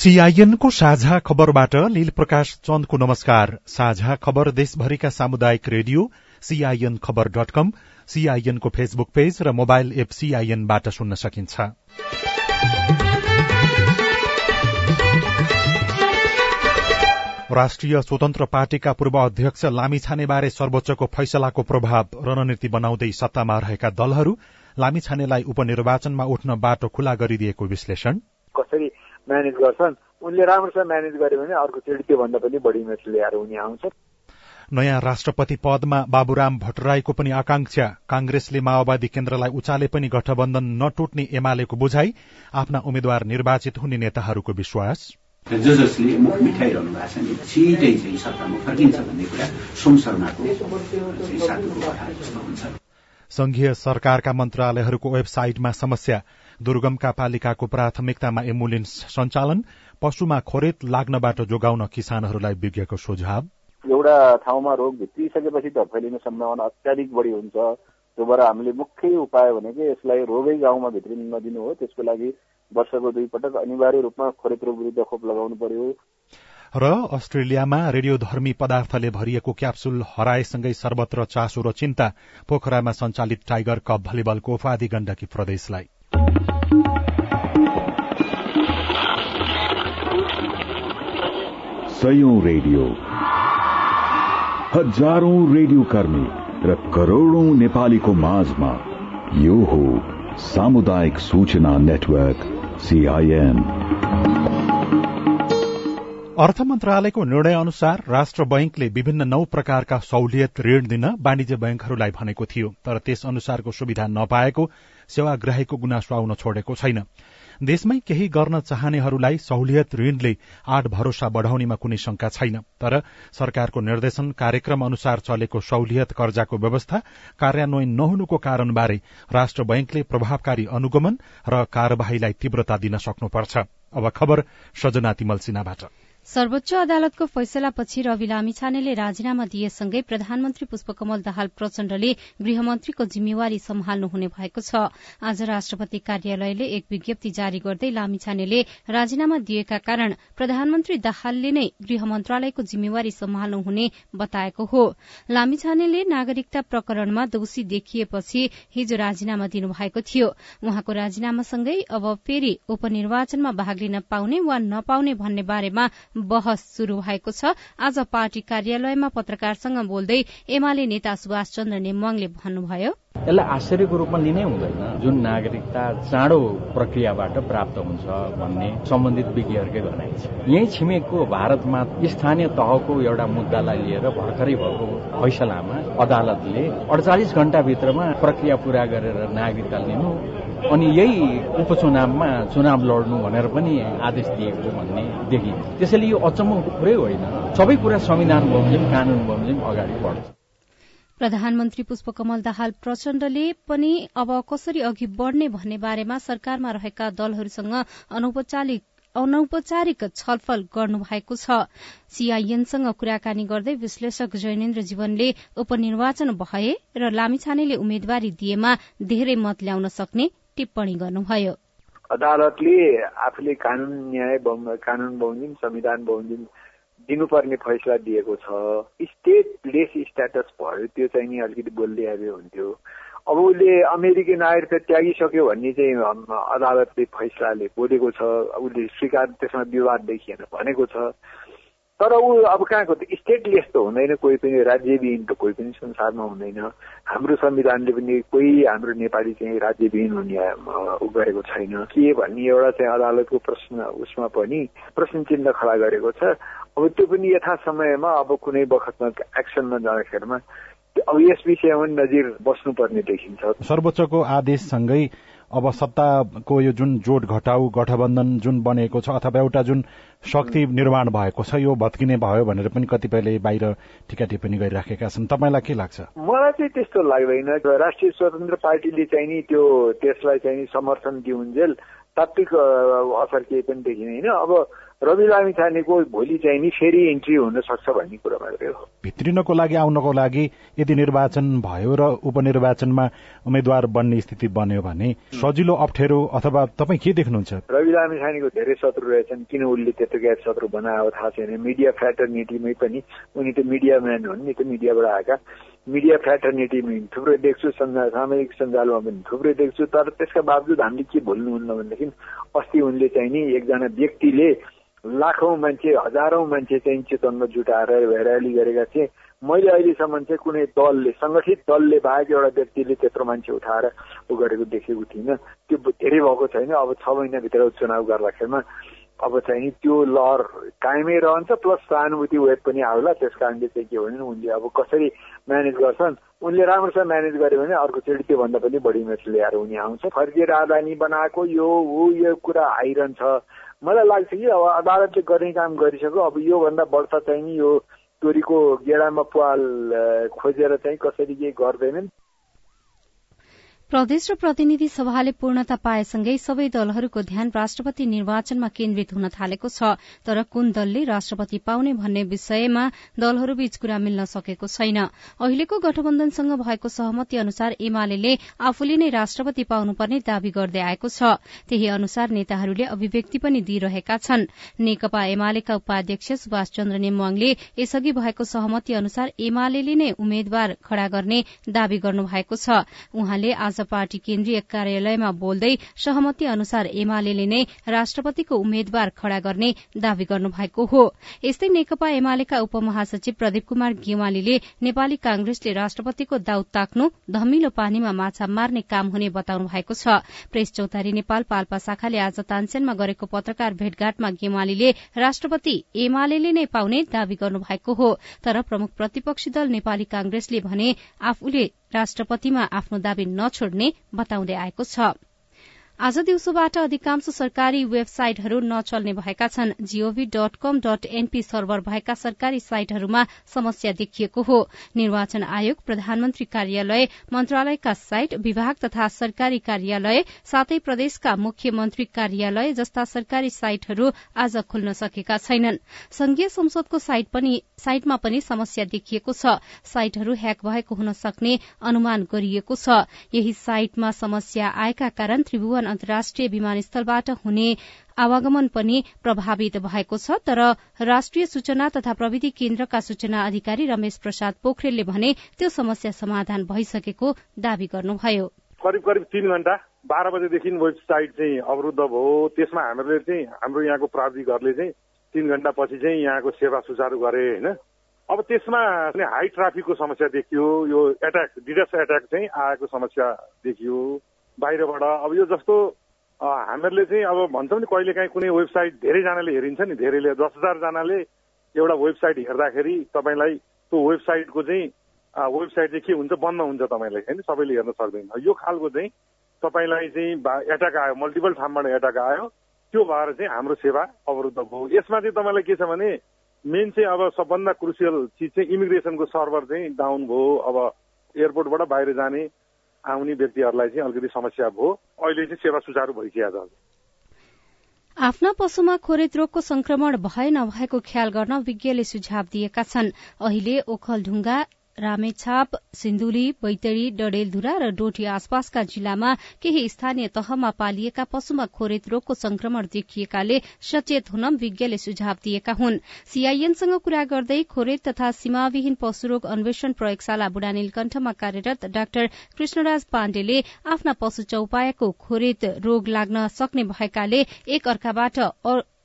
सीआईएनको साझा खबरबाट लील प्रकाश चन्दको नमस्कार। साझा खबर देशभरिका सामुदायिक radio CIN Khabar dot com सीआईएनको फेसबुक पेज र मोबाइल एप सीआईएनबाट सुन्न सकिन्छ। राष्ट्रिय स्वतन्त्र पार्टीका पूर्व अध्यक्ष लामी छानेबारे सर्वोच्चको फैसलाको प्रभाव रणनीति बनाउँदै सत्तामा रहेका दलहरू लामी छानेलाई उपनिर्वाचनमा उठ्न बाटो खुला गरिदिएको विश्लेषण। कसरी म्यानेज गर्छन् उनले राम्रोसँग म्यानेज गर्यो भने अर्कोचोटि त्योभन्दा पनि बढी म्याच ल्याएर उनी आउँछ। नयाँ राष्ट्रपति पदमा बाबुराम भट्टराईको पनि आकांक्षा कांग्रेसले माओवादी केन्द्रलाई उचाले पनि गठबन्धन नटुट्ने एमालेको बुझाइ आफ्ना उम्मेद्वार निर्वाचित हुने नेताहरूको विश्वास। ज जसले मुख मिठाइरहनु भएको छ नि छिटै चाहिँ सत्तामा फर्किन्छ भन्ने कुरा सोम शर्माको जस्तो हुन्छ। संघीय सरकारका मन्त्रालयहरूको वेबसाइटमा समस्या। दुर्गमका पालिकाको प्राथमिकतामा एम्बुलेन्स सञ्चालन पशुमा खोरेत लाग्नबाट जोगाउन किसानहरूलाई विज्ञको सुझाव। एउटा ठाउँमा रोग भित्रिसकेपछि त फैलिने सम्भावना अत्याधिक बढी हुन्छ। त्यो भएर हामीले मुख्य उपाय भनेको यसलाई रोगै गाउँमा भित्रिन नदिनु हो। त्यसको लागि वर्षको दुई पटक अनिवार्य रूपमा खोरेत रोग विरुद्ध खोप लगाउनु पर्यो। र अस्ट्रेलियामा रेडियोधर्मी पदार्थले भरिएको क्याप्सुल हराएसँगै सर्वत्र चासो र चिन्ता। पोखरामा सञ्चालित टाइगर कप भलिबलको उपाधि गण्डकी प्रदेशलाई। सयौं रेडियो। हजारौं रेडियो कर्मी र करोड़ौं नेपालीको माझमा यो हो सामुदायिक सूचना नेटवर्क सीआईएन अर्थ मन्त्रालयको निर्णय अनुसार राष्ट्र बैंकले विभिन्न नौ प्रकारका सहुलियत ऋण दिन वाणिज्य बैंकहरूलाई भनेको थियो तर त्यस अनुसारको सुविधा नपाएको सेवाग्राहीको गुनासो आउन छोडेको छैन। देशमै केही गर्न चाहनेहरूलाई सहुलियत ऋणले आठ भरोसा बढ़ाउनेमा कुनै शंका छैन। तर सरकारको निर्देशन कार्यक्रम अनुसार चलेको सहुलियत कर्जाको व्यवस्था कार्यान्वयन नहुनुको कारणबारे राष्ट्र बैंकले प्रभावकारी अनुगमन र कार्यवाहीलाई तीव्रता दिन सक्नुपर्छ। अब खबर सिन्हाबाट। सर्वोच्च अदालतको फैसलापछि रवि लामिछानेले राजीनामा दिएसँगै प्रधानमन्त्री पुष्पकमल दाहाल प्रचण्डले गृहमन्त्रीको जिम्मेवारी सम्हाल्नु हुने भएको छ। आज राष्ट्रपति कार्यालयले एक विज्ञप्ति जारी गर्दै लामिछानेले राजीनामा दिएका कारण प्रधानमन्त्री दाहालले नै गृह मन्त्रालयको जिम्मेवारी सम्हाल्नु हुने बताएको हो। लामिछानेले नागरिकता प्रकरणमा दोषी देखिएपछि हिजो राजीनामा दिनुभएको थियो। उहाँको राजीनामासँगै अब फेरि उपनिर्वाचनमा भाग लिन पाउने वा नपाउने भन्ने बारेमा बहस शुरू भएको छ। आज पार्टी कार्यालयमा पत्रकारसँग बोल्दै एमाले नेता सुभाष चन्द्र नेमवाङले भन्नुभयो। यसलाई आश्चर्यको रूपमा लिनै हुँदैन। जुन नागरिकता चाँडो प्रक्रियाबाट प्राप्त हुन्छ भन्ने सम्बन्धित विज्ञहरूकै भनाइ छ। यही छिमेकको भारतमा स्थानीय तहको एउटा मुद्दालाई लिएर भर्खरै भएको फैसलामा अदालतले अडचालिस घण्टाभित्रमा प्रक्रिया पूरा गरेर नागरिकता लिनु अनि यही उपचुनावमा चुनाव लड्नु भनेर पनि आदेश दिएको भन्ने देखिन्छ। त्यसैले यो अचम्मको कुरै होइन। सबै कुरा संविधान बमोजिम कानून बमोजिम अगाडि बढ्छ। प्रधानमन्त्री पुष्पकमल दाहाल प्रचण्डले पनि अब कसरी अघि बढ़ने भन्ने बारेमा सरकारमा रहेका दलहरूसँग अनौपचारिक अनौपचारिक छलफल गर्नुभएको छ। सीआईएनसँग कुराकानी गर्दै विश्लेषक जैनेन्द्र जीवनले उपनिर्वाचन भए र लामिछानेले उम्मेद्वारी दिएमा धेरै मत ल्याउन सक्ने टिप्पणी गर्नुभयो। अदालतले आफूले कानून न्याय कानून बमोजिम संविधान बमोजिम दिनुपर्ने फैसला दिएको छ। स्टेट लेस स्ट्याटस भयो त्यो चाहिँ नि अलिकति बोल्दै आयो हुन्थ्यो। अब उसले अमेरिकी नागरिकता त्यागिसक्यो भन्ने चाहिँ अदालतले फैसलाले बोलेको छ। उसले स्वीकार त्यसमा विवाद देखिएन भनेको छ। तर ऊ अब कहाँको त स्टेटलेस त हुँदैन कोही पनि राज्यविहीन त कोही पनि संसारमा हुँदैन। हाम्रो संविधानले पनि कोही हाम्रो नेपाली चाहिँ राज्यविहीन हुने ऊ गरेको छैन। के भन्ने एउटा चाहिँ अदालतको प्रश्न उसमा पनि प्रश्न चिन्ह खडा गरेको छ। अब त्यो पनि यथा समयमा अब कुनै बखतमा एक्सनमा जाँदाखेरिमा अब यस विषयमा नजिर बस्नुपर्ने देखिन्छ। सर्वोच्चको आदेशसँगै अब सत्ताको यो जुन जोड घटाउ गठबन्धन जुन बनेको छ अथवा एउटा जुन शक्ति निर्माण भएको छ यो भत्किने भयो भनेर पनि कतिपयले बाहिर टिका टिप्पणी गरिराखेका छन्। तपाईँलाई के लाग्छ? मलाई चाहिँ त्यस्तो लाग्दैन। राष्ट्रिय स्वतन्त्र पार्टीले चाहिँ नि त्यो त्यसलाई चाहिँ समर्थन दिउन्जेल तात्विक असर केही पनि देखिँदैन। अब रवि लामी छानेको भोलि चाहिँ नि फेरि इन्ट्री हुन सक्छ भन्ने कुरो मात्रै हो भित्रिनको लागि आउनको लागि यदि निर्वाचन भयो र उपनिर्वाचनमा उम्मेद्वार बन्ने स्थिति बन्यो भने सजिलो अप्ठ्यारो अथवा तपाईँ के देख्नुहुन्छ? रवि लामी छानेको धेरै शत्रु रहेछन् किन उसले त्यत्रो गैर शत्रु बनायो थाहा छैन। मिडिया फ्याटर्निटीमै पनि उनी त मिडिया म्यान हुन् नि त मिडियाबाट आएका। मिडिया फ्याटर्निटीमा थुप्रै देख्छु सामाजिक सञ्जालमा पनि थुप्रै देख्छु तर त्यसका बावजुद हामीले के भुल्नुहुन्न भनेदेखि अस्ति उनले चाहिँ नि एकजना व्यक्तिले लाखौँ मान्छे हजारौँ मान्छे चाहिँ चेतनमा जुटाएर ऱ्याली गरेका थिए। मैले अहिलेसम्म चाहिँ कुनै दलले सङ्गठित दलले बाहेक एउटा व्यक्तिले त्यत्रो मान्छे उठाएर ऊ गरेको देखेको थिइनँ। त्यो धेरै भएको छैन। अब छ महिनाभित्र चुनाव गर्दाखेरिमा अब चाहिँ त्यो लहर कायमै रहन्छ प्लस सहानुभूति वेब पनि आउला। त्यस कारणले चाहिँ के भने उनले अब कसरी म्यानेज गर्छन् उनले राम्रोसँग म्यानेज गर्यो भने अर्कोचोटि त्योभन्दा पनि बढी म्याच ल्याएर उनी आउँछ। फर्किएर राजधानी बनाएको यो ऊ यो कुरा आइरहन्छ। मलाई लाग्छ कि अब अदालतले गर्ने काम गरिसक्यो। अब योभन्दा बढ्ता चाहिँ यो चोरीको गेडामा पाल खोजेर चाहिँ कसरी के गर्दैनन्। प्रदेश र प्रतिनिधि सभाले पूर्णता पाएसँगै सबै दलहरूको ध्यान राष्ट्रपति निर्वाचनमा केन्द्रित हुन थालेको छ। तर कुन दलले राष्ट्रपति पाउने भन्ने विषयमा दलहरूबीच कुरा मिल्न सकेको छैन। अहिलेको गठबन्धनसँग भएको सहमति अनुसार एमाले आफूले नै राष्ट्रपति पाउनुपर्ने दावी गर्दै आएको छ। त्यही अनुसार नेताहरूले अभिव्यक्ति पनि दिइरहेका छन्। नेकपा एमालेका उपाध्यक्ष सुभाष चन्द्र नेमवाङले यसअघि भएको सहमति अनुसार एमाले नै उम्मेद्वार खड़ा गर्ने दावी गर्नु भएको छ। उहाँले पार्टी केन्द्रीय कार्यालयमा बोल्दै सहमति अनुसार एमाले नै राष्ट्रपतिको उम्मेद्वार खड़ा गर्ने दावी गर्नुभएको हो। यस्तै नेकपा एमालेका उपमहासचिव प्रदीप कुमार गेवालीले नेपाली कांग्रेसले राष्ट्रपतिको दाउद ताक्नु धमिलो पानीमा माछा मार्ने काम हुने बताउनु भएको छ। प्रेस चौतारी नेपाल पाल्पा शाखाले आज तानसेनमा गरेको पत्रकार भेटघाटमा गेवालीले राष्ट्रपति एमाले नै पाउने दावी गर्नुभएको हो। तर प्रमुख प्रतिपक्षी दल नेपाली कांग्रेसले भने आफूले राष्ट्रपतिमा आफ्नो दावी नछोड्ने बताउँदै आएको छ। आज दिउँसोबाट अधिकांश सरकारी वेबसाइटहरू नचल्ने भएका छन्। GOV dot com dot NP server भएका सरकारी साइटहरूमा समस्या देखिएको हो। निर्वाचन आयोग प्रधानमन्त्री कार्यालय मन्त्रालयका साइट विभाग तथा सरकारी कार्यालय साथै प्रदेशका मुख्यमन्त्री कार्यालय जस्ता सरकारी साइटहरू आज खुल्न सकेका छैनन्। संघीय संसदको साइटमा पनि समस्या देखिएको छ। साइटहरू ह्याक भएको हुन सक्ने अनुमान गरिएको छ। यही साइटमा समस्या आएका कारण त्रिभुवन अन्तर्राष्ट्रिय विमानस्थलबाट हुने आवागमन पनि प्रभावित भएको छ। तर राष्ट्रिय सूचना तथा प्रविधि केन्द्रका सूचना अधिकारी रमेश प्रसाद पोखरेलले भने त्यो समस्या समाधान भइसकेको दावी गर्नुभयो। करिब करिब तीन घण्टा बाह्र बजेदेखि वेबसाइट चाहिँ अवरुद्ध भयो। त्यसमा हामीले चाहिँ हाम्रो यहाँको प्राविधिकहरूले चाहिँ तीन घण्टा पछि चाहिँ यहाँको सेवा सुचारू गरे होइन? अब त्यसमा हाई ट्राफिकको समस्या देखियो। यो एट्याक डिडस एट्याक चाहिँ आएको समस्या देखियो। बाहिरबाट। अब यो जस्तो हामीहरूले चाहिँ अब भन्छौँ नि कहिले काहीँ कुनै वेबसाइट धेरैजनाले हेरिन्छ नि धेरैले दस हजारजनाले एउटा वेबसाइट हेर्दाखेरि तपाईँलाई त्यो वेबसाइटको चाहिँ वेबसाइट चाहिँ के हुन्छ बन्द हुन्छ तपाईँलाई होइन? सबैले हेर्न सक्दैन। यो खालको चाहिँ तपाईँलाई चाहिँ एट्याक आयो मल्टिपल ठाउँबाट एट्याक आयो। त्यो भएर चाहिँ हाम्रो सेवा अवरुद्ध भयो। यसमा चाहिँ तपाईँलाई के छ भने मेन चाहिँ अब सबभन्दा क्रुसियल चिज चाहिँ इमिग्रेसनको सर्भर चाहिँ डाउन भयो। अब एयरपोर्टबाट बाहिर जाने आउने व्यक्तिहरूलाई चाहिँ अलिकति समस्या भयो। अहिले चाहिँ सेवा सुचारू भइसकेको छ। आफ्ना पशुमा खोरेत रोगको संक्रमण भए नभएको ख्याल गर्न विज्ञले सुझाव दिएका छन्। अहिले ओखलढुङ्गा रामेछाप सिन्धुली बैतडी डडेलधुरा र डोटी आसपासका जिल्लामा केही स्थानीय तहमा पालिएका पशुमा खोरेत रोगको संक्रमण देखिएकाले सचेत हुन विज्ञले सुझाव दिएका हुन्। सीआईएनसँग कुरा गर्दै खोरेत तथा सीमाविहीन पशुरोग अन्वेषण प्रयोगशाला बुढानीलकण्ठमा कार्यरत डाक्टर कृष्णराज पाण्डेले आफ्ना पशु चौपायाको खोरेत रोग लाग्न सक्ने भएकाले एक अर्काबाट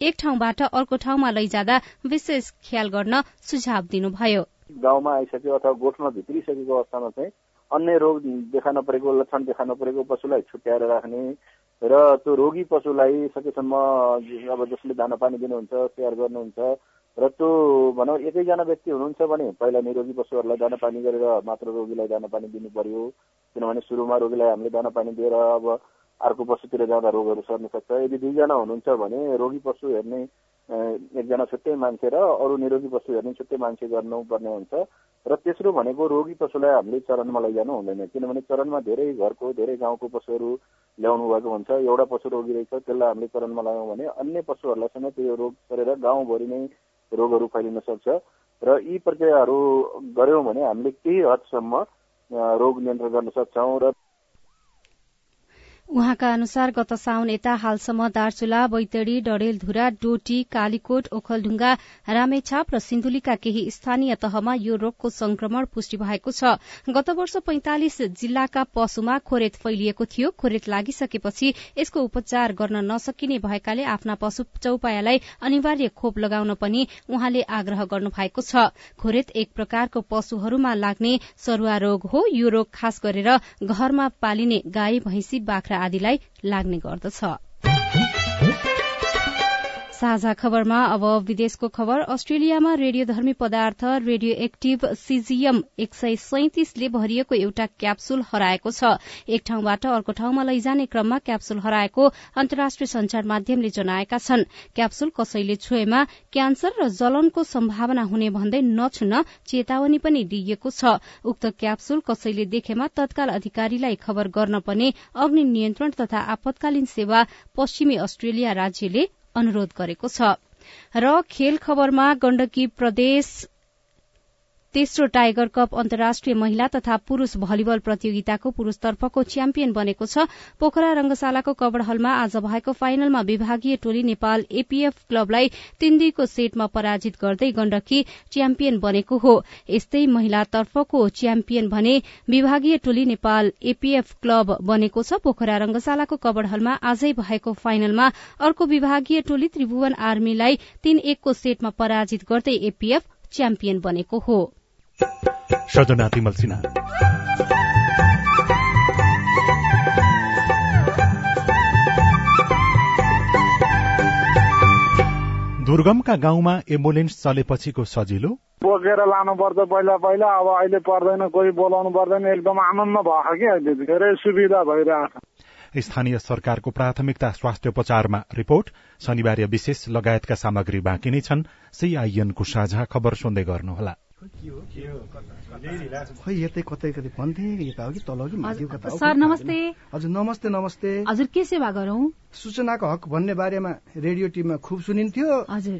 एक ठाउँबाट अर्को ठाउँमा लैजाँदा विशेष ख्याल गर्न सुझाव दिनुभयो। गाउँमा आइसक्यो अथवा गोठमा भित्रिसकेको अवस्थामा चाहिँ अन्य रोग देखा नपरेको लक्षण देखा नपरेको पशुलाई छुट्याएर राख्ने र त्यो रोगी पशुलाई सकेसम्म अब जसले दाना पानी दिनुहुन्छ स्याहार गर्नुहुन्छ र त्यो भनौँ एकैजना व्यक्ति हुनुहुन्छ भने पहिला निरोगी पशुहरूलाई दाना पानी गरेर मात्र रोगीलाई दाना पानी दिनु पर्यो। किनभने सुरुमा रोगीलाई हामीले दाना पानी दिएर अब अर्को पशुतिर जाँदा रोगहरू सर्न सक्छ। यदि दुईजना हुनुहुन्छ भने रोगी पशु हेर्ने एकजना छुट्टै मान्छे र अरू निरोगी पशु हेर्ने छुट्टै मान्छे गर्नुपर्ने हुन्छ। र तेस्रो भनेको रोगी पशुलाई हामीले चरणमा लैजानु हुँदैन किनभने चरणमा धेरै घरको धेरै गाउँको पशुहरू ल्याउनु भएको हुन्छ। एउटा पशु रोगी रहेछ त्यसलाई हामीले चरणमा लगायौँ भने अन्य पशुहरूलाई समेत यो रोग सरेर गाउँभरि नै रोगहरू फैलिन सक्छ। र यी प्रक्रियाहरू गऱ्यौँ भने हामीले केही हदसम्म रोग नियन्त्रण गर्न सक्छौँ र उहाँका अनुसार गत साउन यता हालसम्म दार्चुला बैतडी डडेलधुरा डोटी कालीकोट ओखलढुङ्गा रामेछाप र सिन्धुलीका केही स्थानीय तहमा यो रोगको संक्रमण पुष्टि भएको छ। गत वर्ष पैंतालिस जिल्लाका पशुमा खोरेत फैलिएको थियो। खोरेत लागिसकेपछि यसको उपचार गर्न नसकिने भएकाले आफ्ना पशु चौपायालाई अनिवार्य खोप लगाउन पनि उहाँले आग्रह गर्नु भएको छ। खोरेत एक प्रकारको पशुहरूमा लाग्ने सरूवा रोग हो। यो रोग खास गरेर घरमा पालिने गाई भैंसी बाख्रा आदिलाई लाग्ने गर्दछ। साझा खबरमा अब विदेशको खबर। अस्ट्रेलियामा रेडियोधर्मी पदार्थ रेडियो एक्टिभ सिजियम एक सय सैतिसले भरिएको एउटा क्याप्सूल हराएको छ। एक ठाउँबाट अर्को ठाउँमा लैजाने क्रममा क्याप्सूल हराएको अन्तर्राष्ट्रिय संचार माध्यमले जनाएका छन्। क्याप्सूल कसैले छोएमा क्यान्सर र जलनको सम्भावना हुने भन्दै नछुन चेतावनी पनि दिइएको छ। उक्त क्याप्सूल कसैले देखेमा तत्काल अधिकारीलाई खबर गर्न पर्ने अग्नि नियन्त्रण तथा आपतकालीन सेवा पश्चिमी अस्ट्रेलिया राज्यले अनुरोध गरेको छ। र खेल खबरमा गण्डकी प्रदेश तेस्रो टाइगर कप अन्तर्राष्ट्रिय महिला तथा पुरूष भलिबल प्रतियोगिताको पुरूषतर्फको च्याम्पियन बनेको छ। पोखरा रंगशालाको कवड़हलमा आज भएको फाइनलमा विभागीय टोली नेपाल एपीएफ क्लबलाई तीन दुईको सेटमा पराजित गर्दै गण्डकी च्याम्पियन बनेको हो। यस्तै महिलातर्फको च्याम्पियन भने विभागीय टोली नेपाल एपीएफ क्लब बनेको छ। पोखरा रंगशालाको कवड़हलमा आजै भएको फाइनलमा अर्को विभागीय टोली त्रिभुवन आर्मीलाई तीन एकको सेटमा पराजित गर्दै एपीएफ च्याम्पियन बनेको हो। सजना तिमल सिन्हा दुर्गमका गाउँमा एम्बुलेन्स चलेपछिको सजिलो बोकेर लानुपर्छ पहिला पहिला अब अहिले पर्दैन कोही बोलाउनु पर्दैन एकदम आनन्द भयो कि अहिले धेरै सुविधा भइरहेको स्थानीय सरकारको प्राथमिकता स्वास्थ्य उपचारमा रिपोर्ट शनिबार विशेष लगायतका सामग्री बाँकी नै छन् सीआईएनको साझा खबर सुन्दै गर्नुहोला खै यतै कतै कतै भन्थे यता हो कि तल हो कि माथि कता? सर नमस्ते। हजुर नमस्ते नमस्ते। हजुर के सेवा गरौँ? सूचनाको हक भन्ने बारेमा रेडियो टिममा खुब सुनिन्थ्यो। हजुर।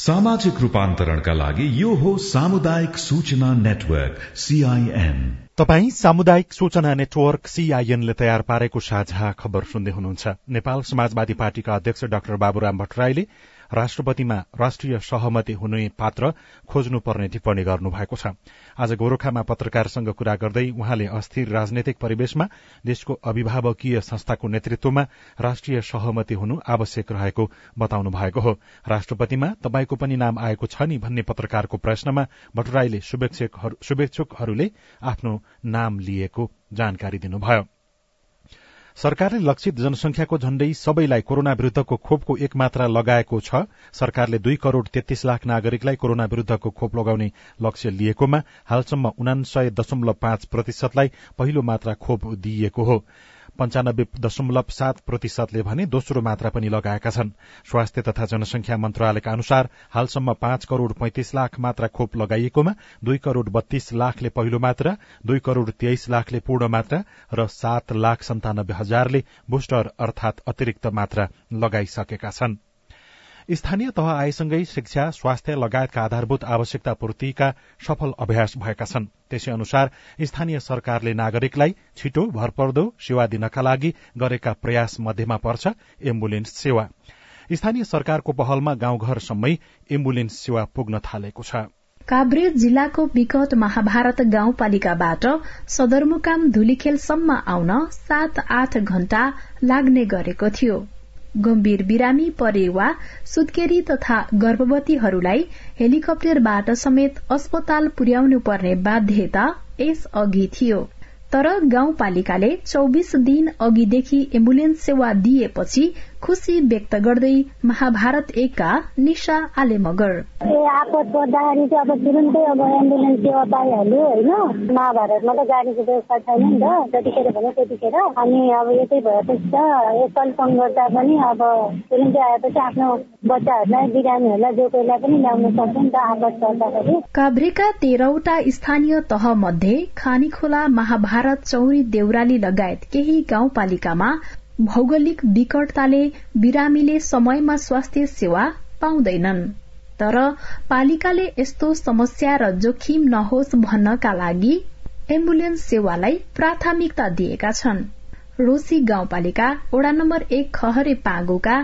सामाजिक रूपान्तरणका लागि यो हो सामुदायिक सूचना नेटवर्क सीआईएन तपाई सामुदायिक सूचना नेटवर्क सीआईएनले तयार पारेको साझा खबर सुन्दै हुनुहुन्छ। नेपाल समाजवादी पार्टीका अध्यक्ष डाक्टर बाबुराम भट्टराईले राष्ट्रपतिमा राष्ट्रिय सहमति हुने पात्र खोज्नुपर्ने टिप्पणी गर्नुभएको छ। आज गोरखामा पत्रकारसँग कुरा गर्दै उहाँले अस्थिर राजनैतिक परिवेशमा देशको अभिभावकीय संस्थाको नेतृत्वमा राष्ट्रिय सहमति हुनु आवश्यक रहेको बताउनु भएको हो। राष्ट्रपतिमा तपाईँको पनि नाम आएको छ नि भन्ने पत्रकारको प्रश्नमा भट्टराईले शुभेच्छुकहरूले आफ्नो नाम लिएको जानकारी दिनुभयो। सरकारले लक्षित जनसंख्याको झण्डै सबैलाई कोरोना विरूद्धको खोपको एक मात्रा लगाएको छ। सरकारले दुई करोड़ तेत्तीस लाख नागरिकलाई कोरोना विरूद्धको खोप लगाउने लक्ष्य लिएकोमा हालसम्म उनासय दशमलव पाँच प्रतिशतलाई पहिलो मात्रा खोप दिइएको हो। पञ्चानब्बे दशमलव सात प्रतिशतले भने दोस्रो मात्रा पनि लगाएका छन्। स्वास्थ्य तथा जनसंख्या मन्त्रालयका अनुसार हालसम्म पाँच करोड़ पैंतिस लाख मात्रा खोप लगाइएकोमा दुई करोड़ बत्तीस लाखले पहिलो मात्रा दुई करोड़ तेइस लाखले पूर्ण मात्रा र सात लाख सन्तानब्बे हजारले बुस्टर अर्थात अतिरिक्त मात्रा लगाइसकेका छनृ। स्थानीय तह आएसँगै शिक्षा स्वास्थ्य लगायतका आधारभूत आवश्यकता पूर्तिका सफल अभ्यास भएका छन्। त्यसै अनुसार स्थानीय सरकारले नागरिकलाई छिटो भरपर्दो सेवा दिनका लागि गरेका प्रयास मध्येमा पर्छ एम्बुलेन्स सेवा। स्थानीय सरकारको पहलमा गाउँघरसम्मै एम्बुलेन्स सेवा पुग्न थालेको छ। काभ्रे जिल्लाको विगत महाभारत गाउँपालिकाबाट सदरमुकाम धुलीखेलसम्म आउन सात आठ घण्टा लाग्ने गरेको थियो। गम्भीर बिरामी परे वा सुत्केरी तथा गर्भवतीहरूलाई हेलिकप्टरबाट समेत अस्पताल पुर्याउनु पर्ने बाध्यता यस अघि थियो। तर गाउँपालिकाले चौबिस दिन अघिदेखि एम्बुलेन्स सेवा दिएपछि खुशी व्यक्त गर्दै महाभारत एकका निशा आले मगर आपत पर्दाखेरि चाहिँ अब तुरन्तै अब एम्बुलेन्स सेवा पाइहाल्यो होइन? महाभारतमा त गाडीको व्यवस्था छैन नि त जतिखेर भने त्यतिखेर। अनि अब यतै भएपछि त फोन गर्दा पनि अब तुरन्तै आएपछि आफ्नो बच्चाहरूलाई बिरामीहरूलाई जो कोहीलाई पनि ल्याउन सक्छ नि त आपत पर्दाखेरि काभ्रेका तेह्रवटा स्थानीय तह मध्ये खानीखोला महाभारत भारत चौरी देउराली लगायत केही गाउँपालिकामा भौगोलिक विकटताले बिरामीले समयमा स्वास्थ्य सेवा पाउँदैनन्। तर पालिकाले यस्तो समस्या र जोखिम नहोस् भन्नका लागि एम्बुलेन्स सेवालाई प्राथमिकता दिएका छन्। रोसी गाउँपालिका वडा नम्बर एक खहरे पागोका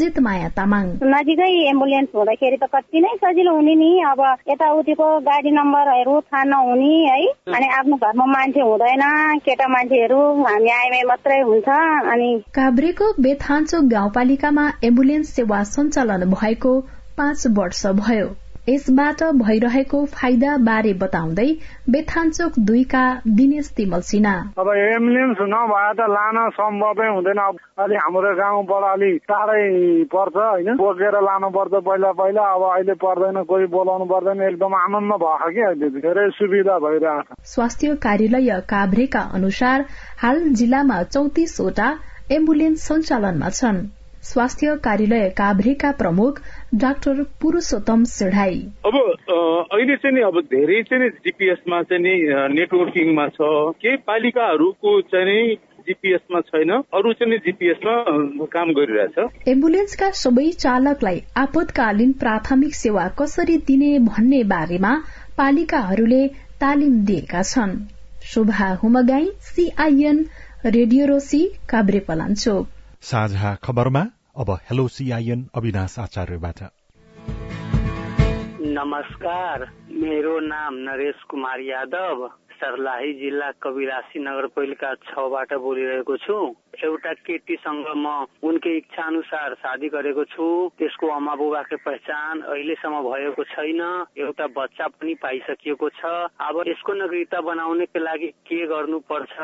जितमाया तामाङ। नजिकै एम्बुलेन्स हुँदाखेरि त कति नै सजिलो हुने नि। अब यताउतिको गाडी नम्बरहरू थाहा नहुने है। अनि आफ्नो घरमा मान्छे हुँदैन। केटा मान्छेहरू हामी आइमै मात्रै हुन्छ। अनि काभ्रेको बेथान्चो गाउँपालिकामा एम्बुलेन्स सेवा सञ्चालन भएको पाँच वर्ष भयो। यसबाट भइरहेको फाइदा बारे बताउँदै बेथान्चोक दुईका दिनेश तिमल सिन्हा। अब एम्बुलेन्स नभए त लान सम्भवै हुँदैन। अलि हाम्रो गाउँबाट अलिक टाढै पर्छ होइन? बोकेर लानु पर्छ पहिला पहिला अब अहिले पर्दैन कोही बोलाउनु पर्दैन। एकदम आनन्द भयो कि अहिले धेरै सुविधा भइरहेको छ स्वास्थ्य कार्यालय काभ्रेका अनुसार हाल जिल्लामा चौतिसवटा एम्बुलेन्स सञ्चालनमा छन्। स्वास्थ्य कार्यालय काभ्रेका प्रमुख डाक्टर पुरूषोत्तम सिढाई। अब अहिले चाहिँ नि अब धेरै चाहिँ जिपिएसमा चाहिँ नि नेटवर्किङमा छ। केही पालिकाहरूको चाहिँ नि जिपिएसमा छैन। अरू चाहिँ जिपिएसमा काम गरिरहेछ। एम्बुलेन्सका सबै चालकलाई आपतकालीन प्राथमिक सेवा कसरी दिने भन्ने बारेमा पालिकाहरूले तालिम दिएका छन्। Shobha Humagain CIN radio Roshi Kavre Palanchok. साझा खबरमा अब हेलो सीआईएन अविनाश आचार्यबाट। नमस्कार मेरो नाम नरेश कुमार यादव। सर्लाही जिल्ला कविरासी नगरपालिका छबाट बोलिरहेको छु। एउटा केटीसँग म उनकै इच्छा अनुसार शादी गरेको छु। त्यसको आमा बुबाको पहिचान अहिलेसम्म भएको छैन। एउटा बच्चा पनि पाइसकिएको छ। अब यसको नागरिकता बनाउनेको लागि के गर्नुपर्छ?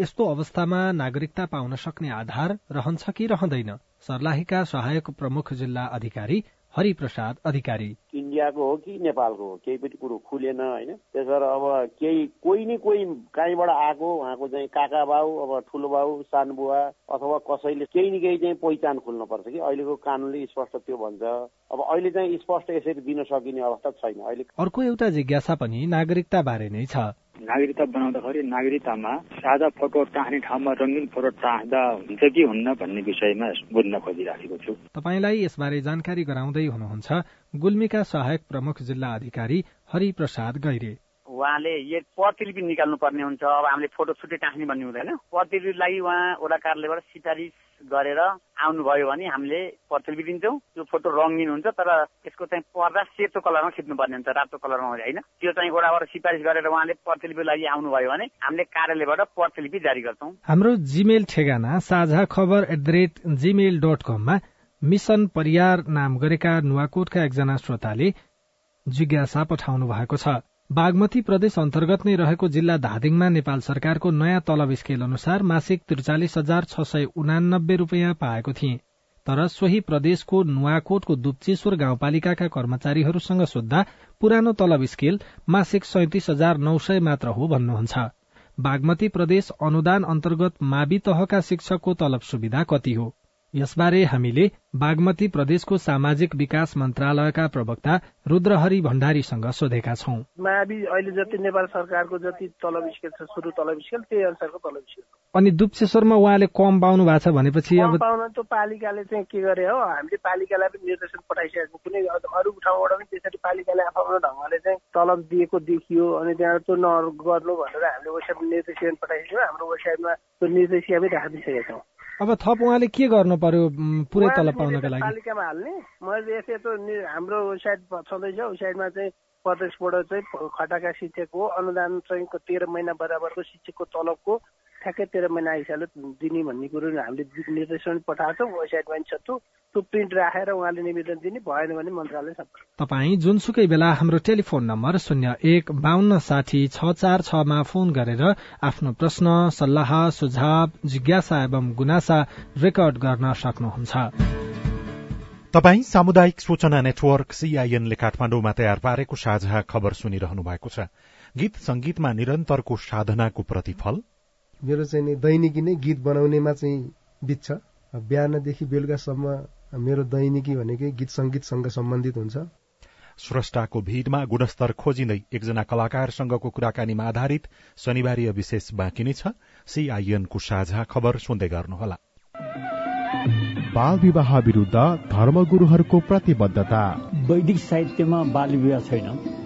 यस्तो अवस्थामा नागरिकता पाउन सक्ने आधार रहन्छ कि रहँदैन? सर्लाहीका सहायक प्रमुख जिल्ला अधिकारी हरिप्रसाद अधिकारी। इन्डियाको हो कि नेपालको हो? केही पनि कुरो खुलेन होइन? त्यस भएर अब केही कोही न कोही कहीँबाट आएको उहाँको चाहिँ काका बाउ अब ठुलो बाउ सानो बुवा अथवा कसैले केही न केही चाहिँ पहिचान खोल्नुपर्छ कि? अहिलेको कानुनले स्पष्ट त्यो भन्छ। अब अहिले चाहिँ स्पष्ट यसरी दिन सकिने अवस्था छैन। अहिले अर्को एउटा जिज्ञासा पनि नागरिकता बारे नै छ। नागरिकता बनाउँदाखेरि नागरिकतामा सादा फोटो टाँस्ने ठाउँमा रङ्गिन फोटो टाँस्दा हुन्छ कि हुन्न भन्ने विषयमा बुझ्न खोजिराखेको छु। तपाईँलाई यसबारे जानकारी गराउँदै हुनुहुन्छ गुल्मीका सहायक प्रमुख जिल्ला अधिकारी हरिप्रसाद गैरे। उहाँले यो प्रतिलिपि निकाल्नु पर्ने हुन्छ। अब हामीले फोटो छुट्टै टाँस्ने भन्ने हुँदैन। प्रतिलिपिलाई उहाँ वडा कार्यालयबाट सिफारिस गरेर आउनुभयो भने हामीले प्रतिलिपि दिन्छौँ त्यो फोटो रङ्गिन हुन्छ तर त्यसको चाहिँ पर्दा सेतो कलरमा खिच्नुपर्ने हुन्छ रातो कलरमा होइन? त्यो चाहिँ वडाबाट सिफारिस गरेर उहाँले प्रतिलिपि लागि आउनुभयो भने हामीले कार्यालयबाट प्रतिलिपि जारी गर्छौँ। हाम्रो जिमेल ठेगाना Sajha Khabar at the rate Gmail dot कममा मिशन परियार नाम गरेका नुवाकोटका एकजना श्रोताले जिज्ञासा पठाउनु भएको छ। बागमती प्रदेश अन्तर्गत नै रहेको जिल्ला धादिङमा नेपाल सरकारको नयाँ तलब स्केल अनुसार मासिक त्रिचालिस हजार छ सय उनानब्बे रूपियाँ पाएको थिए। तर सोही प्रदेशको नुवाकोटको दुप्चेश्वर गाउँपालिकाका कर्मचारीहरूसँग सोद्धा पुरानो तलब स्केल मासिक सैतिस हजार नौ सय मात्र हो भन्नुहुन्छ। बागमती प्रदेश अनुदान अन्तर्गत मावि तहका शिक्षकको तलब सुविधा कति हो? यसबारे हामीले बागमती प्रदेशको सामाजिक विकास मन्त्रालयका प्रवक्ता रुद्रहरि भण्डारीसँग सोधेका छौं। मावि अहिले जति नेपाल सरकारको जति तलब स्केल छ सुरु तलब स्केल त्यही अनुसारको तलब स्केल अनि दुप्सेश्वरमा उहाँले कम पाउनु भएको छ भनेपछि अब पाउन त पालिकाले चाहिँ के गरे हो हामीले पालिकालाई पनि निर्देशन पठाइसकेको कुनै अरू ठाउँबाट पनि त्यसरी पालिकाले आफ्नो ढङ्गले चाहिँ तलब दिएको देखियो अनि त्यहाँ त्यो नगर्नु भनेर हामीले वेबसाइटमा निर्देशन पठाइसक्यौँ हाम्रो वेबसाइटमा त्यो निर्देशिका पनि राखिदिइसकेका छौँ। अब थप उहाँले के गर्नु पर्यो पुरै तलब पाउनको लागि? पालिकामा हाल्ने। मैले यसो त हाम्रो वेबसाइट छँदैछ। वेबसाइटमा चाहिँ प्रदेशबाट चाहिँ खटाका शिक्षक हो अनुदान चाहिँ तेह्र महिना बराबरको शिक्षकको तलबको ठ्याक्कै तेह्र महिना हिसाबले दिने भन्ने कुरो हामीले निर्देशन पठाएको छौँ वेबसाइटमा पनि छ त्यो त्यो प्रिन्ट राखेर उहाँले निवेदन दिने भएन भने मन्त्रालय तपाईँ जुनसुकै बेला हाम्रो टेलिफोन नम्बर शून्य एक बान्न साठी छ चार छमा फोन गरेर आफ्नो प्रश्न सल्लाह सुझाव जिज्ञासा एवं गुनासा रेकर्ड गर्न सक्नुहुन्छ। तपाई सामुदायिक सूचना नेटवर्क सीआईएनले काठमाडौँमा तयार पारेको साझा खबर सुनिरहनु भएको छ। गीत संगीतमा निरन्तरको साधनाको प्रतिफल मेरो चाहिँ नि दैनिकी नै गीत बनाउनेमा चाहिँ बित्छ बिहानदेखि बेलुकासम्म मेरो दैनिकी भनेकै गीत संगीतसँग सम्बन्धित हुन्छ। स्रष्टाको भीड़मा गुणस्तर खोजिँदै एकजना कलाकारसँगको कुराकानीमा आधारित शनिबारीय विशेष बाँकी नै छ। सीआईएनको साझा खबर सुन्दै गर्नुहोला। बाल विवाह विरूद्ध धर्मगुरूहरूको प्रतिबद्धता। वैदिक साहित्यमा बाल विवाह छैन।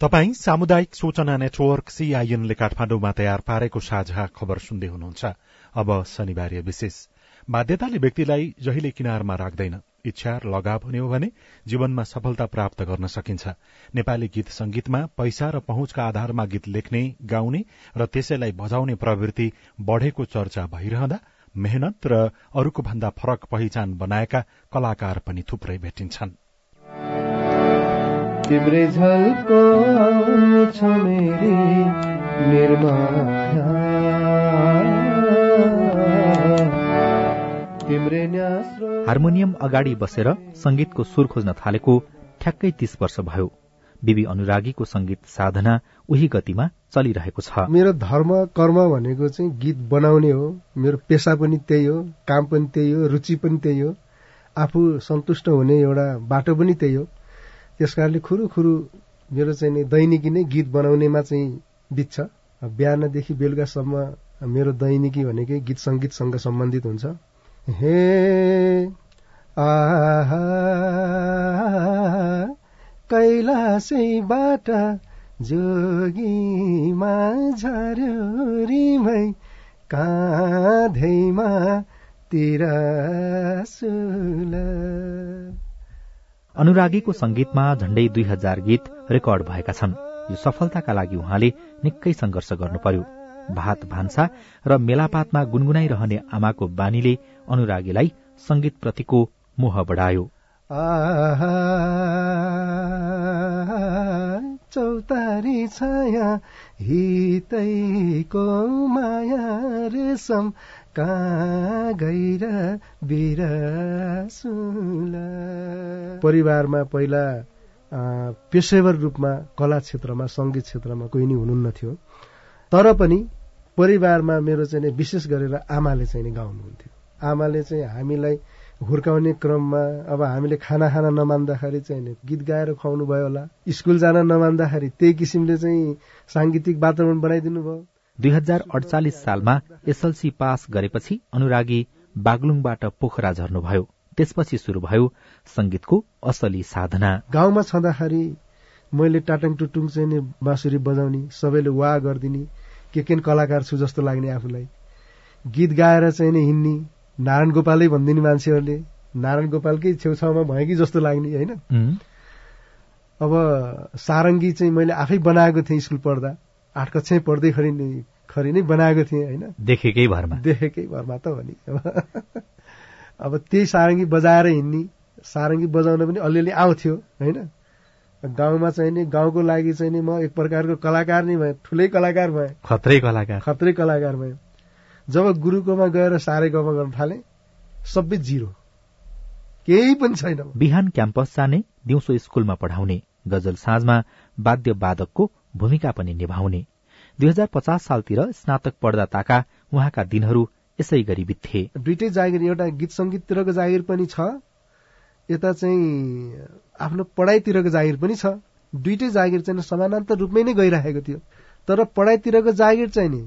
तपाई सामुदायिक सूचना नेटवर्क सीआईएनले काठमाडौँमा तयार पारेको साझा खबर सुन्दै हुनुहुन्छ। अब शनिबार विशेष। बाध्यताले व्यक्तिलाई जहिले किनारमा राख्दैन। इच्छा र लगाव हुने हो भने जीवनमा सफलता प्राप्त गर्न सकिन्छ। नेपाली गीत संगीतमा पैसा र पहुँचका आधारमा गीत लेख्ने गाउने र त्यसैलाई बजाउने प्रवृत्ति बढ़ेको चर्चा भइरहँदा मेहनत र अरूको भन्दा फरक पहिचान बनाएका कलाकार पनि थुप्रै भेटिन्छन्। तिम्रै झल्को आउँछ मेरी निर्माया। हार्मोनियम अगाडि बसेर संगीतको सुर खोज्न थालेको ठ्याक्कै तीस वर्ष भयो। बिबी अनुरागीको संगीत साधना उही गतिमा चलिरहेको छ। मेरो धर्म कर्म भनेको चाहिँ गीत बनाउने हो। मेरो पेसा पनि त्यही हो काम पनि त्यही हो रुचि पनि त्यही हो। आफू सन्तुष्ट हुने एउटा बाटो पनि त्यही हो। त्यस कारणले खुरु खुरु मेरो चाहिँ नि दैनिकी नै गीत बनाउनेमा चाहिँ बित्छ। बिहानदेखि बेलुकासम्म मेरो दैनिकी भनेकै गीत संगीतसँग सम्बन्धित हुन्छ। हे आहा कैलासैबाट जोगीमा झर्यो रिमै काँधैमा तिरासुल अनुरागीको संगीतमा झण्डै दुई हजार गीत रेकर्ड भएका छन्। यो सफलताका लागि उहाँले निकै संघर्ष गर्नु पर्यो भात भान्सा र मेलापातमा गुनगुनाइरहने आमाको बानीले अनुरागीलाई संगीतप्रतिको मोह बढायो। चौतारी छाया हितैको माया रेशम परिवारमा पहिला पेसेवर रूपमा कला क्षेत्रमा सङ्गीत क्षेत्रमा कोही नि हुनुहुन्न थियो। तर पनि परिवारमा मेरो चाहिँ विशेष गरेर आमाले चाहिँ गाउनुहुन्थ्यो। आमाले चाहिँ हामीलाई हुर्काउने क्रममा अब हामीले खाना खान नमान्दाखेरि चाहिँ गीत गाएर खुवाउनु भयो होला। स्कुल जान नमान्दाखेरि त्यही किसिमले चाहिँ साङ्गीतिक वातावरण बनाइदिनु भयो दुई हजार अडचालिस सालमा एसएलसी पास गरेपछि अनुरागी बागलुङबाट पोखरा झर्नुभयो। त्यसपछि शुरू भयो संगीतको असली साधना। गाउँमा छँदाखेरि मैले टाटङ टुटुङ चाहिँ बाँसुरी बजाउने सबैले वा गरिदिने के के कलाकार छु जस्तो लाग्ने आफूलाई। गीत गाएर चाहिँ नि हिँड्ने नारायण गोपालै भनिदिने मान्छेहरूले नारायण गोपालकै छेउछाउमा भयो कि जस्तो लाग्ने होइन? अब सारङ्गी चाहिँ मैले आफै बनाएको थिएँ स्कुल पढ्दा। आठ कक्षा पढ्दै खरि नै खरि नै बनाएको थिएँ होइन? देखेकै भरमा। देखेकै भरमा त हो नि। अब त्यही सारङ्गी बजाएर हिँड्ने सारङ्गी बजाउन पनि अलिअलि आउँथ्यो होइन? गाउँमा चाहिँ नि गाउँको लागि चाहिँ नि म एक प्रकारको कलाकार नै भएँ ठुलै कलाकार भएँ। खत्रै कलाकार। खत्रै कलाकार भएँ। जब गुरुकोमा गएर साह्रै गमा गर्न थाले सबै जिरो। केही पनि छैन। बिहान क्याम्पस जाने दिउँसो स्कूलमा पढाउने गजल साँझमा वाद्य वादकको भूमिका पनि निभाउने। दुई हजार पचास सालतिर स्नातक पढ्दा ताका उहाँका दिनहरू यसै गरी बित्थे। दुइटै जागिर एउटा गीत संगीततिरको जागिर पनि छ। यता चाहिँ आफ्नो पढाइतिरको जागिर पनि छ। दुइटै जागिर चाहिँ समानान्तर रूपमै नै गइरहेको थियो। तर पढाइतिरको जागिर चाहिँ नि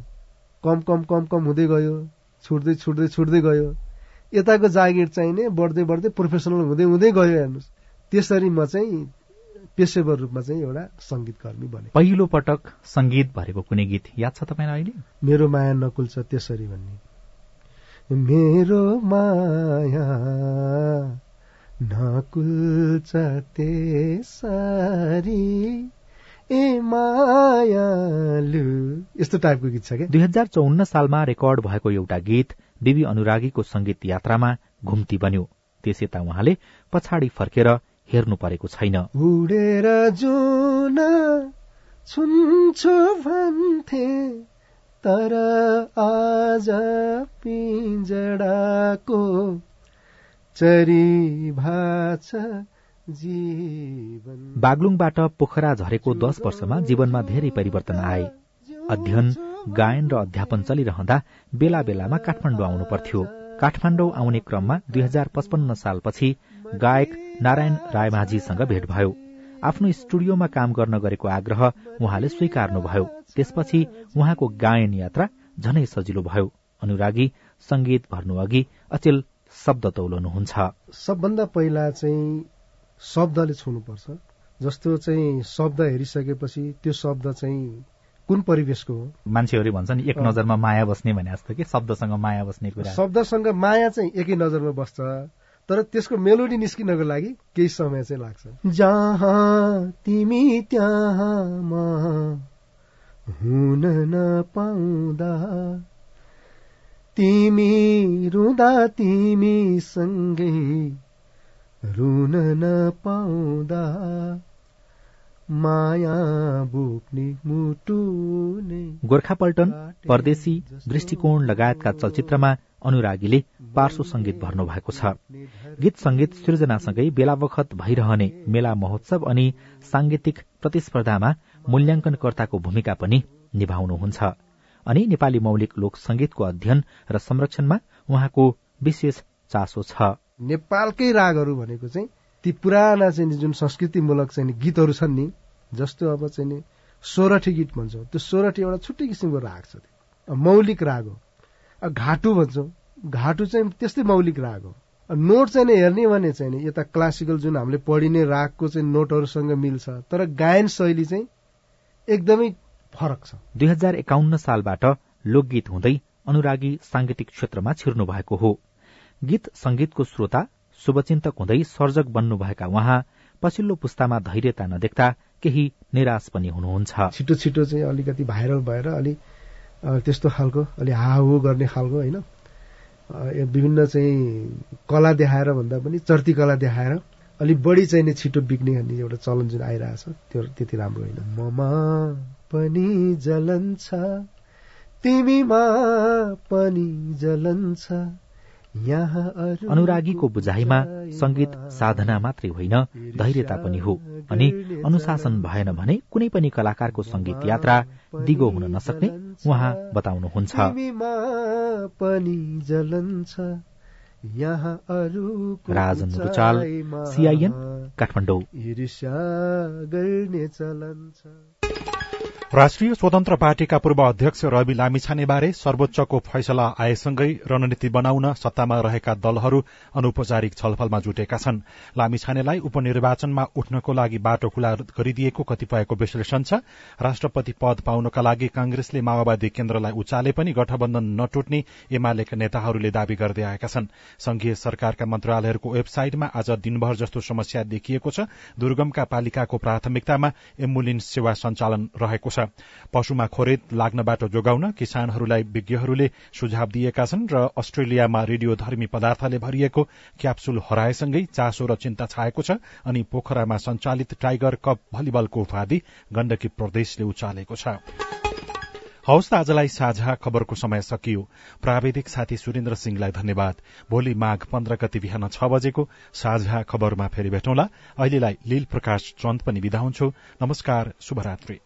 कम कम कम कम हुँदै गयो छुट्दै छुट्दै छुट्दै गयो। यताको जागिर चाहिने बढ्दै बढ्दै प्रोफेसनल हुँदै हुँदै गयो हेर्नुहोस्। त्यसरी म चाहिँ पेसेवर रूपमा चाहिँ एउटा सङ्गीतकर्मी बने। पहिलो पटक सङ्गीत भरेको कुनै गीत याद छ तपाईँलाई अहिले? मेरो माया नकुल छ त्यसरी भन्ने। मेरो माया नकुल छ त्यसरी ए मायालु। यस्तो टाइपको गीत छ क्या? दुई हजार चौन्न सालमा रेकर्ड भएको एउटा गीत बिबी अनुरागीको संगीत यात्रामा घुम्ती बन्यो। त्यस यता उहाँले पछाडि फर्केर हेर्नु परेको छैन। उडेर जुन छुन्छु भन्थे तर आज पिंजडाको चरी बागलुङबाट पोखरा झरेको दश वर्षमा जीवनमा धेरै परिवर्तन आए। अध्ययन गायन र अध्यापन चलिरहँदा बेला बेलामा काठमाडौँ आउनु पर्थ्यो। काठमाडौँ आउने क्रममा दुई हजार पचपन्न सालपछि गायक नारायण रायमाझीसँग भेट भयो। आफ्नो स्टुडियोमा काम गर्न गरेको आग्रह उहाँले स्वीकार्नुभयो। त्यसपछि उहाँको गायन यात्रा झनै सजिलो भयो। अनुरागी संगीत भर्नु अघि अचेल शब्द तौलनुहुन्छ सबभन्दा पहिला चाहिँ शब्दले छुनुपर्छ। जस्तो चाहिँ शब्द हेरिसकेपछि त्यो शब्द चाहिँ कुन परिवेशको हो? मान्छेहरू भन्छन् एक नजरमा माया बस्ने भने जस्तो कि शब्दसँग माया बस्ने कुरा। शब्दसँग माया चाहिँ एकै नजरमा बस्छ। तर त्यसको मेलोडी निस्किनको लागि केही समय चाहिँ लाग्छ। जहाँ तिमी त्यहाँ हुन नपाउँदा तिमी रुँदा तिमी सँगै रुन नपाउँदा माया बोक्ने मुटुने गोर्खापल्टन परदेशी दृष्टिकोण लगायतका चलचित्रमा अनुरागीले पार्श्व संगीत भर्नु भएको छ। गीत संगीत सृजनासँगै बेला बखत भइरहने मेला महोत्सव अनि सांगीतिक प्रतिस्पर्धामा मूल्याङ्कनकर्ताको भूमिका पनि निभाउनुहुन्छ। अनि नेपाली मौलिक लोक संगीतको अध्ययन र संरक्षणमा उहाँको विशेष चासो छ। नेपालकै रागहरू भनेको चाहिँ ती पुराना चाहिँ जुन संस्कृतिमूलक चाहिँ गीतहरू छन् नि जस्तो अब चाहिँ नि सोरठी गीत भन्छौँ। त्यो सोरठी एउटा छुट्टै किसिमको राग छ त्यो। मौलिक राग हो। घाटु भन्छौँ। घाटु चाहिँ त्यस्तै मौलिक राग हो। नोट चाहिँ नि हेर्ने भने चाहिँ नि यता क्लासिकल जुन हामीले पढिने रागको चाहिँ नोटहरूसँग मिल्छ तर गायन शैली चाहिँ एकदमै फरक छ। दुई हजार एकाउन्न सालबाट लोकगीत हुँदै अनुरागी सांगीतिक क्षेत्रमा छिर्नु भएको हो। गीत संगीतको श्रोता शुभचिन्तक हुँदै सर्जक बन्नुभएका उहाँ पछिल्लो पुस्तामा धैर्यता नदेख्दा केही निराश पनि हुनुहुन्छ। छिटो छिटो चाहिँ अलिकति भाइरल भएर अलि त्यस्तो खालको अलि हाहु गर्ने खालको होइन? विभिन्न चाहिँ कला देखाएर भन्दा पनि चर्ती कला देखाएर अलिक बढी चाहिँ नै छिटो बिक्ने भन्ने एउटा चलन जुन आइरहेछ त्यो त्यति राम्रो होइन। ममा पनि जलन छ तिमीमा पनि जलन छ अनुरागीको बुझाइमा संगीत साधना मात्रै होइन धैर्यता पनि हो। अनि अनुशासन भएन भने कुनै पनि कलाकारको संगीत यात्रा दिगो हुन नसक्ने उहाँ बताउनुहुन्छ। राजन रुचाल सिआइएन काठमाडौँ। राष्ट्रिय स्वतन्त्र पार्टीका पूर्व अध्यक्ष रवि लामिछानेबारे सर्वोच्चको फैसला आएसँगै रणनीति बनाउन सत्तामा रहेका दलहरू अनौपचारिक छलफलमा जुटेका छन्। लामिछानेलाई उपनिर्वाचनमा उठ्नको लागि बाटो खुला गरिदिएको कतिपयको विश्लेषण छ। राष्ट्रपति पद पाउनका लागि कांग्रेसले माओवादी केन्द्रलाई उचाले पनि गठबन्धन नटुट्ने एमालेका नेताहरूले दावी गर्दै आएका छन्। संघीय सरकारका मन्त्रालयहरूको वेबसाइटमा आज दिनभर जस्तो समस्या देखिएको छ। दुर्गमका पालिकाको प्राथमिकतामा एम्बुलेन्स सेवा सञ्चालन रहेको छ। पशुमा खोरेत लाग्नबाट जोगाउन किसानहरूलाई विज्ञहरूले सुझाव दिएका छन् र अस्ट्रेलियामा रेडियोधर्मी पदार्थले भरिएको क्याप्सुल हराएसँगै चासो र चिन्ता छाएको छ अनि पोखरामा सञ्चालित टाइगर कप भलिबलको उपाधि गण्डकी प्रदेशले उचालेको छ। हवस् त आजलाई साझा खबरको समय सकियो। प्राविधिक साथी सुरेन्द्र सिंहलाई धन्यवाद। भोलि माघ पन्ध्र गति बिहान छ बजेको साझा खबरमा फेरि भेटौँला। अहिलेलाई लील प्रकाश चन्द पनि विदा हुन्छु। नमस्कार शुभरात्री।